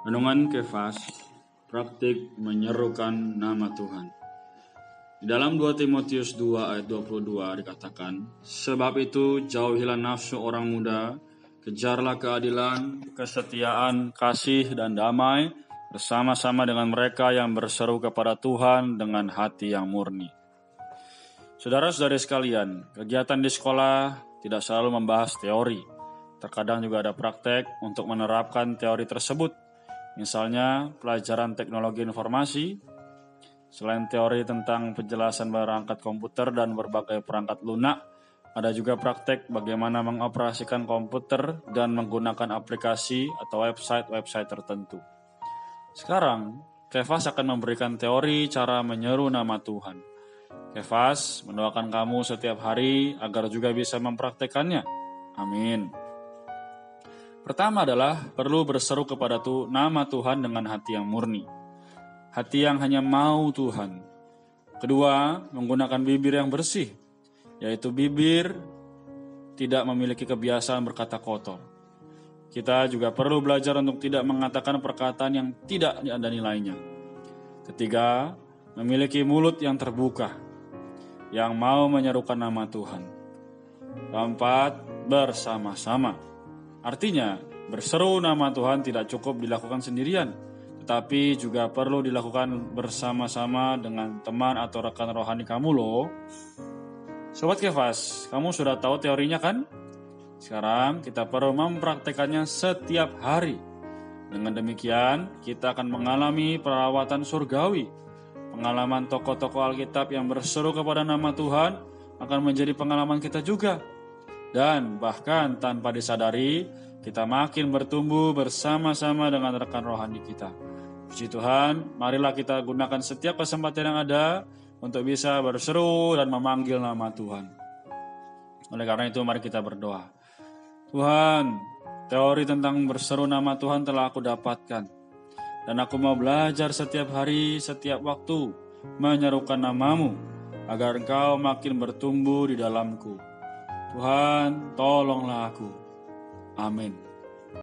Renungan Kefas, praktik menyerukan nama Tuhan. Di dalam 2 Timotius 2 ayat 22 dikatakan, Sebab itu jauhilah nafsu orang muda, kejarlah keadilan, kesetiaan, kasih, dan damai, bersama-sama dengan mereka yang berseru kepada Tuhan dengan hati yang murni. Saudara-saudari sekalian, kegiatan di sekolah tidak selalu membahas teori. Terkadang juga ada praktek untuk menerapkan teori tersebut Misalnya pelajaran teknologi informasi, selain teori tentang penjelasan perangkat komputer dan berbagai perangkat lunak, ada juga praktek bagaimana mengoperasikan komputer dan menggunakan aplikasi atau website-website tertentu. Sekarang, Kefas akan memberikan teori cara menyeru nama Tuhan. Kefas mendoakan kamu setiap hari agar juga bisa mempraktekannya. Amin. Pertama adalah perlu berseru kepada tu, nama Tuhan dengan hati yang murni. Hati yang hanya mau Tuhan. Kedua, menggunakan bibir yang bersih, yaitu bibir tidak memiliki kebiasaan berkata kotor. Kita juga perlu belajar untuk tidak mengatakan perkataan yang tidak ada nilainya. Ketiga, memiliki mulut yang terbuka, yang mau menyerukan nama Tuhan. Keempat, bersama-sama Artinya, berseru nama Tuhan tidak cukup dilakukan sendirian, tetapi juga perlu dilakukan bersama-sama dengan teman atau rekan rohani kamu loh. Sobat Kefas, kamu sudah tahu teorinya kan? Sekarang kita perlu mempraktekannya setiap hari. Dengan demikian, kita akan mengalami perawatan surgawi. Pengalaman tokoh-tokoh Alkitab yang berseru kepada nama Tuhan akan menjadi pengalaman kita juga. Dan bahkan tanpa disadari, kita makin bertumbuh bersama-sama dengan rekan rohani kita. Puji Tuhan, marilah kita gunakan setiap kesempatan yang ada untuk bisa berseru dan memanggil nama Tuhan. Oleh karena itu, mari kita berdoa. Tuhan, teori tentang berseru nama Tuhan telah aku dapatkan. Dan aku mau belajar setiap hari, setiap waktu, menyerukan namamu, agar engkau makin bertumbuh di dalamku. Tuhan, tolonglah aku. Amin.